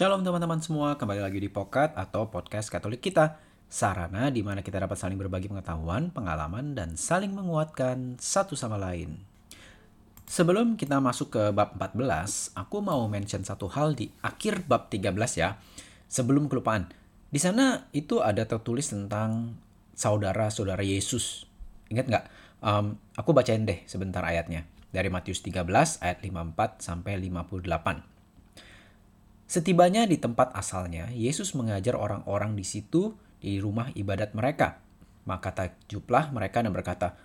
Shalom teman-teman semua, kembali lagi di Pokat atau Podcast Katolik kita. Sarana di mana kita dapat saling berbagi pengetahuan, pengalaman, dan saling menguatkan satu sama lain. Sebelum kita masuk ke bab 14, aku mau mention satu hal di akhir bab 13 ya. Sebelum kelupaan. Di sana itu ada tertulis tentang saudara-saudara Yesus. Ingat nggak? Um, aku bacain deh sebentar ayatnya. Dari Matius 13 ayat 54 sampai 58. Setibanya di tempat asalnya, Yesus mengajar orang-orang di situ di rumah ibadat mereka. Maka takjublah mereka dan berkata,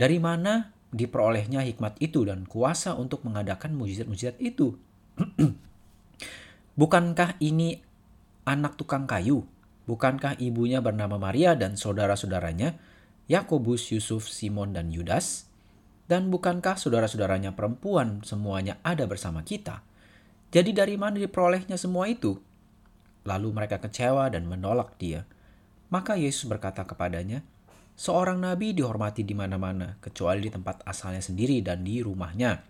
"Dari mana diperolehnya hikmat itu dan kuasa untuk mengadakan mujizat-mujizat itu? Bukankah ini anak tukang kayu? Bukankah ibunya bernama Maria dan saudara-saudaranya, Yakobus, Yusuf, Simon, dan Yudas? Dan bukankah saudara-saudaranya perempuan semuanya ada bersama kita?" Jadi dari mana diperolehnya semua itu? Lalu mereka kecewa dan menolak dia. Maka Yesus berkata kepadanya, Seorang nabi dihormati di mana-mana, kecuali di tempat asalnya sendiri dan di rumahnya.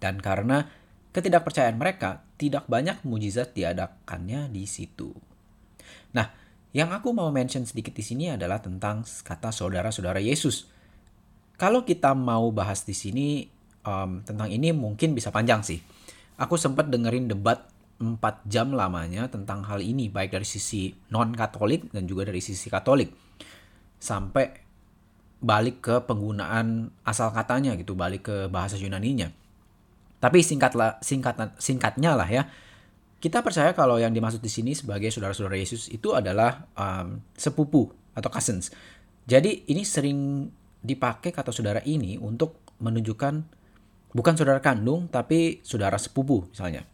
Dan karena ketidakpercayaan mereka, tidak banyak mujizat diadakannya di situ. Nah, yang aku mau mention sedikit di sini adalah tentang kata saudara-saudara Yesus. Kalau kita mau bahas di sini um, tentang ini mungkin bisa panjang sih aku sempat dengerin debat 4 jam lamanya tentang hal ini baik dari sisi non katolik dan juga dari sisi katolik. Sampai balik ke penggunaan asal katanya gitu balik ke bahasa Yunaninya. Tapi singkatlah singkat singkatnya lah ya. Kita percaya kalau yang dimaksud di sini sebagai saudara-saudara Yesus itu adalah um, sepupu atau cousins. Jadi ini sering dipakai kata saudara ini untuk menunjukkan bukan saudara kandung tapi saudara sepupu misalnya.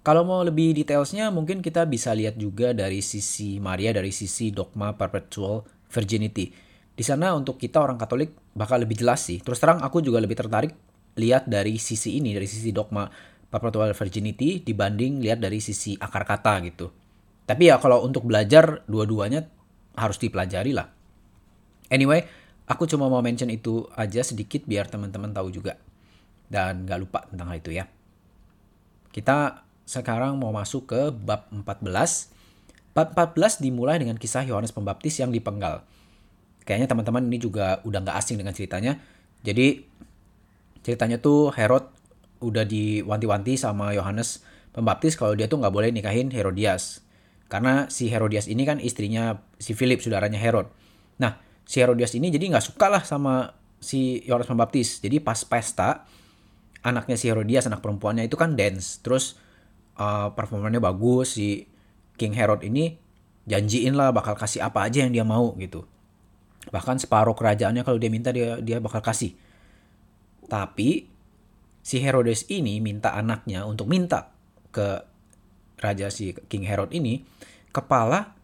Kalau mau lebih detailsnya mungkin kita bisa lihat juga dari sisi Maria dari sisi dogma perpetual virginity. Di sana untuk kita orang Katolik bakal lebih jelas sih. Terus terang aku juga lebih tertarik lihat dari sisi ini dari sisi dogma perpetual virginity dibanding lihat dari sisi akar kata gitu. Tapi ya kalau untuk belajar dua-duanya harus dipelajari lah. Anyway, Aku cuma mau mention itu aja sedikit biar teman-teman tahu juga. Dan gak lupa tentang hal itu ya. Kita sekarang mau masuk ke bab 14. Bab 14 dimulai dengan kisah Yohanes Pembaptis yang dipenggal. Kayaknya teman-teman ini juga udah gak asing dengan ceritanya. Jadi ceritanya tuh Herod udah diwanti-wanti sama Yohanes Pembaptis kalau dia tuh nggak boleh nikahin Herodias. Karena si Herodias ini kan istrinya si Philip, saudaranya Herod. Nah, si Herodias ini jadi nggak suka lah sama si Yohanes Pembaptis. Jadi pas pesta, anaknya si Herodias, anak perempuannya itu kan dance. Terus uh, performanya bagus, si King Herod ini janjiin lah bakal kasih apa aja yang dia mau gitu. Bahkan separuh kerajaannya kalau dia minta dia dia bakal kasih. Tapi si Herodes ini minta anaknya untuk minta ke raja si King Herod ini kepala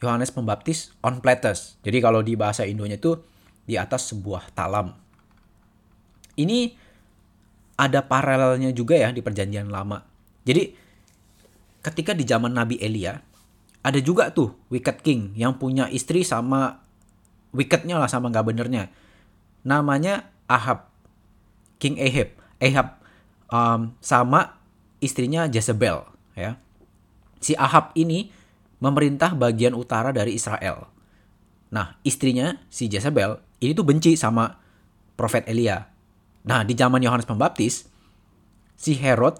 Yohanes Pembaptis on platters. Jadi kalau di bahasa Indonya itu di atas sebuah talam. Ini ada paralelnya juga ya di perjanjian lama. Jadi ketika di zaman Nabi Elia ada juga tuh wicked king yang punya istri sama wickednya lah sama nggak benernya. Namanya Ahab. King Ahab. Ahab um, sama istrinya Jezebel ya. Si Ahab ini memerintah bagian utara dari Israel. Nah, istrinya si Jezebel ini tuh benci sama Profet Elia. Nah, di zaman Yohanes Pembaptis, si Herod,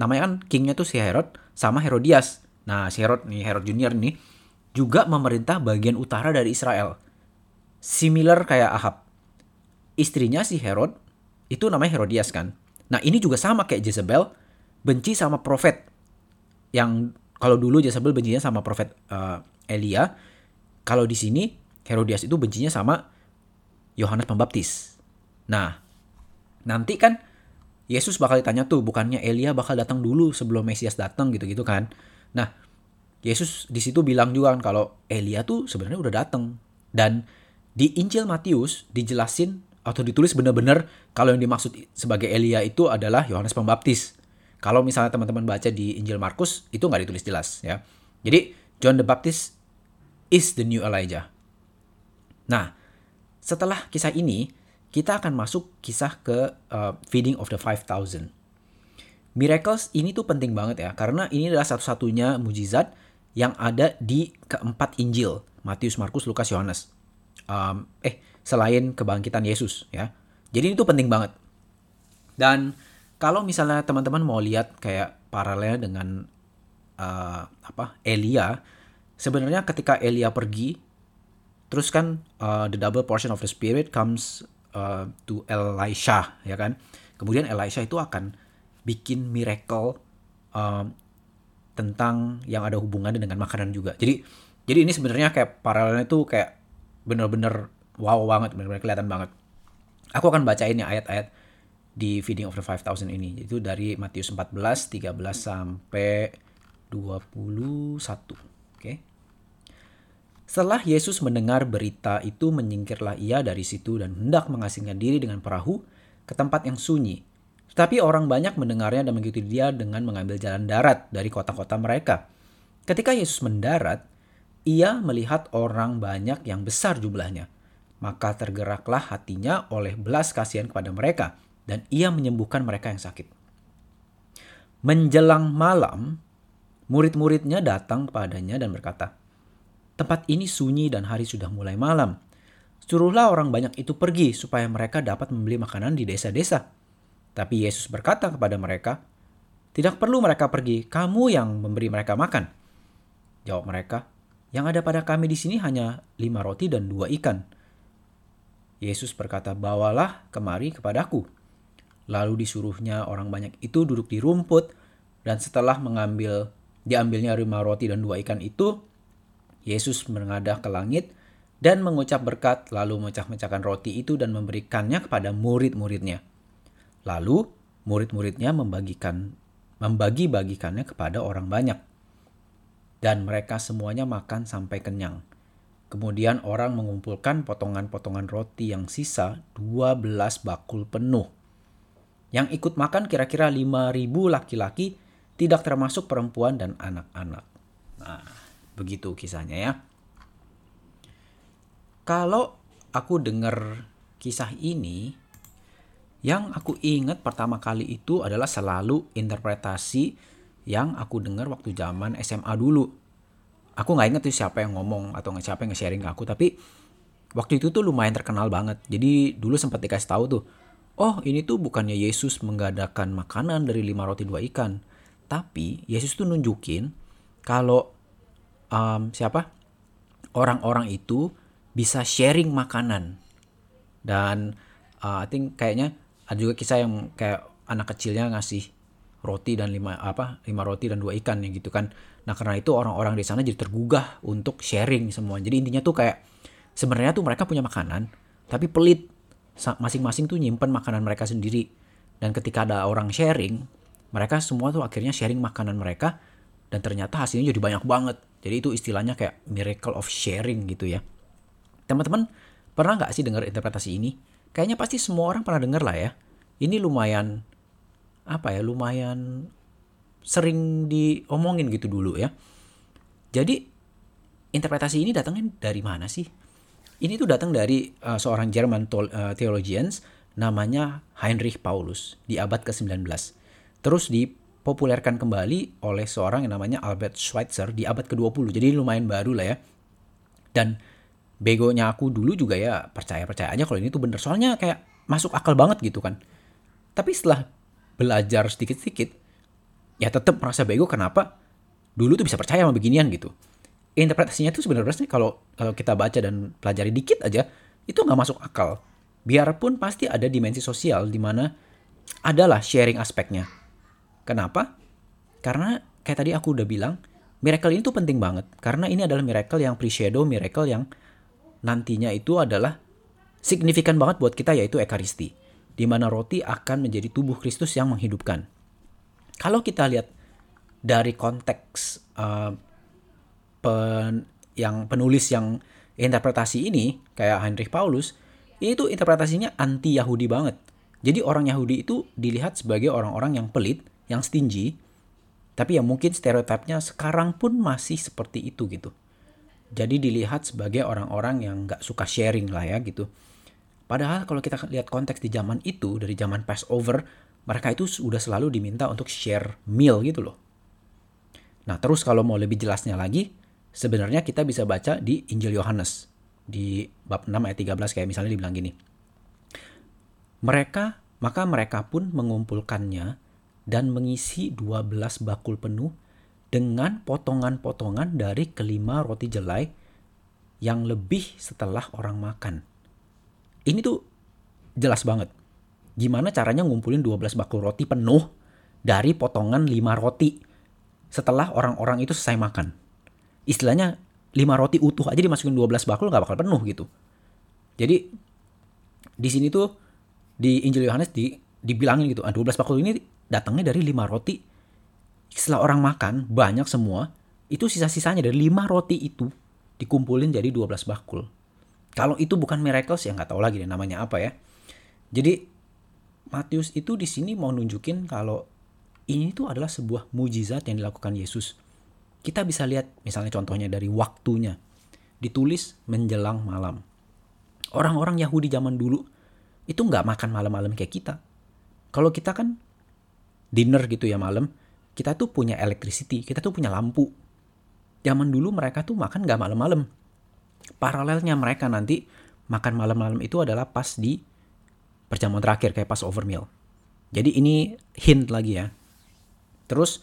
namanya kan kingnya tuh si Herod, sama Herodias. Nah, si Herod nih, Herod Junior nih, juga memerintah bagian utara dari Israel. Similar kayak Ahab. Istrinya si Herod, itu namanya Herodias kan. Nah, ini juga sama kayak Jezebel, benci sama profet yang kalau dulu Jezebel bencinya sama profet uh, Elia, kalau di sini Herodias itu bencinya sama Yohanes Pembaptis. Nah, nanti kan Yesus bakal ditanya tuh, bukannya Elia bakal datang dulu sebelum Mesias datang gitu-gitu kan. Nah, Yesus di situ bilang juga kan kalau Elia tuh sebenarnya udah datang. Dan di Injil Matius dijelasin atau ditulis benar-benar kalau yang dimaksud sebagai Elia itu adalah Yohanes Pembaptis. Kalau misalnya teman-teman baca di Injil Markus itu nggak ditulis jelas ya. Jadi John the Baptist is the new Elijah. Nah, setelah kisah ini kita akan masuk kisah ke uh, feeding of the 5000. Miracles ini tuh penting banget ya, karena ini adalah satu-satunya mujizat yang ada di keempat Injil, Matius, Markus, Lukas, Yohanes. Um, eh, selain kebangkitan Yesus ya. Jadi ini tuh penting banget. Dan kalau misalnya teman-teman mau lihat kayak paralel dengan uh, apa Elia, sebenarnya ketika Elia pergi, terus kan uh, the double portion of the Spirit comes uh, to Elisha, ya kan? Kemudian Elisha itu akan bikin miracle um, tentang yang ada hubungannya dengan makanan juga. Jadi jadi ini sebenarnya kayak paralelnya tuh kayak bener-bener wow banget, bener-bener kelihatan banget. Aku akan bacain ya ayat-ayat di Feeding of the 5000 ini. Itu dari Matius 14, 13 sampai 21. Oke. Okay. Setelah Yesus mendengar berita itu, menyingkirlah ia dari situ dan hendak mengasingkan diri dengan perahu ke tempat yang sunyi tetapi orang banyak mendengarnya dan mengikuti dia dengan mengambil jalan darat dari kota-kota mereka. Ketika Yesus mendarat, ia melihat orang banyak yang besar jumlahnya. Maka tergeraklah hatinya oleh belas kasihan kepada mereka, dan ia menyembuhkan mereka yang sakit. Menjelang malam, murid-muridnya datang kepadanya dan berkata, Tempat ini sunyi dan hari sudah mulai malam. Suruhlah orang banyak itu pergi supaya mereka dapat membeli makanan di desa-desa tapi Yesus berkata kepada mereka, "Tidak perlu mereka pergi, kamu yang memberi mereka makan." Jawab mereka, "Yang ada pada kami di sini hanya lima roti dan dua ikan." Yesus berkata, "Bawalah kemari kepadaku." Lalu disuruhnya orang banyak itu duduk di rumput, dan setelah mengambil diambilnya lima roti dan dua ikan itu, Yesus mengadah ke langit dan mengucap berkat, lalu memecah-mecahkan roti itu dan memberikannya kepada murid-muridnya Lalu murid-muridnya membagikan membagi-bagikannya kepada orang banyak. Dan mereka semuanya makan sampai kenyang. Kemudian orang mengumpulkan potongan-potongan roti yang sisa 12 bakul penuh. Yang ikut makan kira-kira 5.000 laki-laki tidak termasuk perempuan dan anak-anak. Nah, begitu kisahnya ya. Kalau aku dengar kisah ini, yang aku ingat pertama kali itu adalah selalu interpretasi yang aku dengar waktu zaman SMA dulu. Aku nggak inget tuh siapa yang ngomong atau siapa yang nge-sharing ke aku, tapi waktu itu tuh lumayan terkenal banget. Jadi dulu sempat dikasih tahu tuh, oh ini tuh bukannya Yesus menggadakan makanan dari lima roti dua ikan, tapi Yesus tuh nunjukin kalau um, siapa? Orang-orang itu bisa sharing makanan. Dan uh, I think kayaknya ada juga kisah yang kayak anak kecilnya ngasih roti dan lima apa lima roti dan dua ikan ya gitu kan. Nah karena itu orang-orang di sana jadi tergugah untuk sharing semua. Jadi intinya tuh kayak sebenarnya tuh mereka punya makanan tapi pelit masing-masing tuh nyimpen makanan mereka sendiri dan ketika ada orang sharing mereka semua tuh akhirnya sharing makanan mereka dan ternyata hasilnya jadi banyak banget jadi itu istilahnya kayak miracle of sharing gitu ya teman-teman pernah nggak sih dengar interpretasi ini Kayaknya pasti semua orang pernah dengar lah ya. Ini lumayan apa ya? Lumayan sering diomongin gitu dulu ya. Jadi interpretasi ini datangnya dari mana sih? Ini tuh datang dari uh, seorang Jerman uh, theologians namanya Heinrich Paulus di abad ke-19. Terus dipopulerkan kembali oleh seorang yang namanya Albert Schweitzer di abad ke-20. Jadi lumayan baru lah ya. Dan begonya aku dulu juga ya percaya-percaya aja kalau ini tuh bener. Soalnya kayak masuk akal banget gitu kan. Tapi setelah belajar sedikit-sedikit, ya tetap merasa bego kenapa dulu tuh bisa percaya sama beginian gitu. Interpretasinya tuh sebenarnya kalau kalau kita baca dan pelajari dikit aja, itu nggak masuk akal. Biarpun pasti ada dimensi sosial di mana adalah sharing aspeknya. Kenapa? Karena kayak tadi aku udah bilang, miracle ini tuh penting banget. Karena ini adalah miracle yang pre-shadow, miracle yang nantinya itu adalah signifikan banget buat kita yaitu ekaristi, di mana roti akan menjadi tubuh Kristus yang menghidupkan. Kalau kita lihat dari konteks uh, pen, yang penulis yang interpretasi ini kayak Heinrich Paulus, ini tuh interpretasinya anti Yahudi banget. Jadi orang Yahudi itu dilihat sebagai orang-orang yang pelit, yang stingy, tapi yang mungkin stereotipnya sekarang pun masih seperti itu gitu. Jadi dilihat sebagai orang-orang yang nggak suka sharing lah ya gitu. Padahal kalau kita lihat konteks di zaman itu, dari zaman Passover, mereka itu sudah selalu diminta untuk share meal gitu loh. Nah, terus kalau mau lebih jelasnya lagi, sebenarnya kita bisa baca di Injil Yohanes di bab 6 ayat 13 kayak misalnya dibilang gini. Mereka, maka mereka pun mengumpulkannya dan mengisi 12 bakul penuh dengan potongan-potongan dari kelima roti jelai yang lebih setelah orang makan. Ini tuh jelas banget. Gimana caranya ngumpulin 12 bakul roti penuh dari potongan 5 roti setelah orang-orang itu selesai makan. Istilahnya 5 roti utuh aja dimasukin 12 bakul gak bakal penuh gitu. Jadi di sini tuh di Injil Yohanes di dibilangin gitu, ah, 12 bakul ini datangnya dari 5 roti. Setelah orang makan banyak semua, itu sisa-sisanya dari 5 roti itu dikumpulin jadi 12 bakul. Kalau itu bukan miracles ya nggak tahu lagi deh namanya apa ya. Jadi Matius itu di sini mau nunjukin kalau ini tuh adalah sebuah mujizat yang dilakukan Yesus. Kita bisa lihat misalnya contohnya dari waktunya. Ditulis menjelang malam. Orang-orang Yahudi zaman dulu itu nggak makan malam-malam kayak kita. Kalau kita kan dinner gitu ya malam, kita tuh punya electricity, kita tuh punya lampu. Zaman dulu mereka tuh makan nggak malam-malam paralelnya mereka nanti makan malam-malam itu adalah pas di perjamuan terakhir kayak pas over meal. Jadi ini hint lagi ya. Terus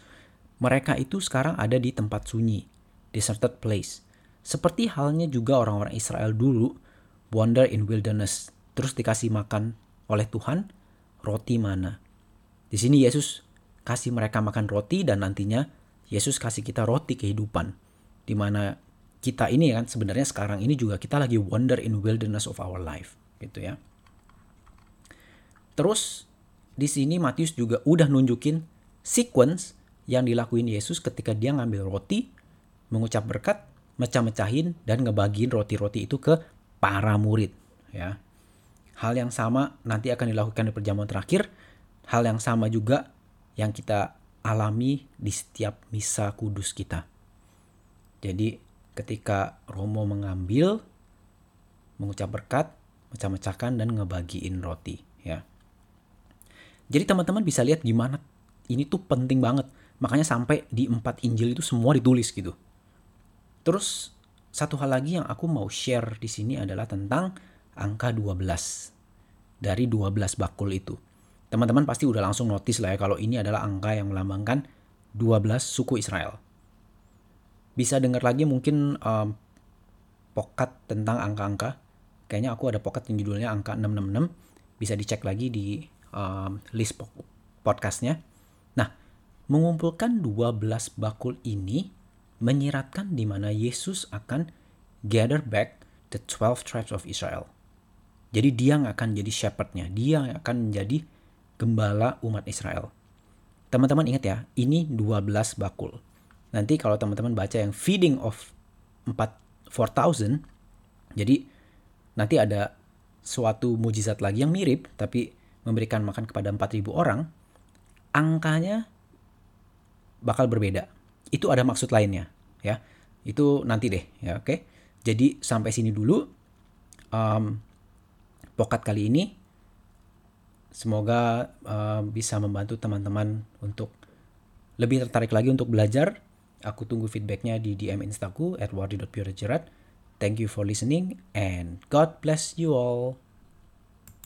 mereka itu sekarang ada di tempat sunyi, deserted place. Seperti halnya juga orang-orang Israel dulu wander in wilderness, terus dikasih makan oleh Tuhan roti mana. Di sini Yesus kasih mereka makan roti dan nantinya Yesus kasih kita roti kehidupan di mana kita ini kan sebenarnya sekarang ini juga kita lagi wander in wilderness of our life gitu ya. Terus di sini Matius juga udah nunjukin sequence yang dilakuin Yesus ketika dia ngambil roti, mengucap berkat, mecah-mecahin dan ngebagiin roti-roti itu ke para murid ya. Hal yang sama nanti akan dilakukan di perjamuan terakhir. Hal yang sama juga yang kita alami di setiap misa kudus kita. Jadi ketika Romo mengambil, mengucap berkat, mecah-mecahkan dan ngebagiin roti ya. Jadi teman-teman bisa lihat gimana ini tuh penting banget. Makanya sampai di empat Injil itu semua ditulis gitu. Terus satu hal lagi yang aku mau share di sini adalah tentang angka 12 dari 12 bakul itu. Teman-teman pasti udah langsung notice lah ya kalau ini adalah angka yang melambangkan 12 suku Israel bisa dengar lagi mungkin um, pokat tentang angka-angka. Kayaknya aku ada pokat yang judulnya angka 666. Bisa dicek lagi di um, list podcastnya. Mengumpulkan 12 bakul ini menyiratkan di mana Yesus akan gather back the 12 tribes of Israel. Jadi dia yang akan jadi shepherdnya, dia yang akan menjadi gembala umat Israel. Teman-teman ingat ya, ini 12 bakul. Nanti kalau teman-teman baca yang feeding of 4 4000 jadi nanti ada suatu mujizat lagi yang mirip tapi memberikan makan kepada 4000 orang angkanya bakal berbeda. Itu ada maksud lainnya ya. Itu nanti deh ya oke. Jadi sampai sini dulu um, pokat kali ini semoga uh, bisa membantu teman-teman untuk lebih tertarik lagi untuk belajar Aku tunggu feedbacknya di DM Instaku at. Thank you for listening and God bless you all.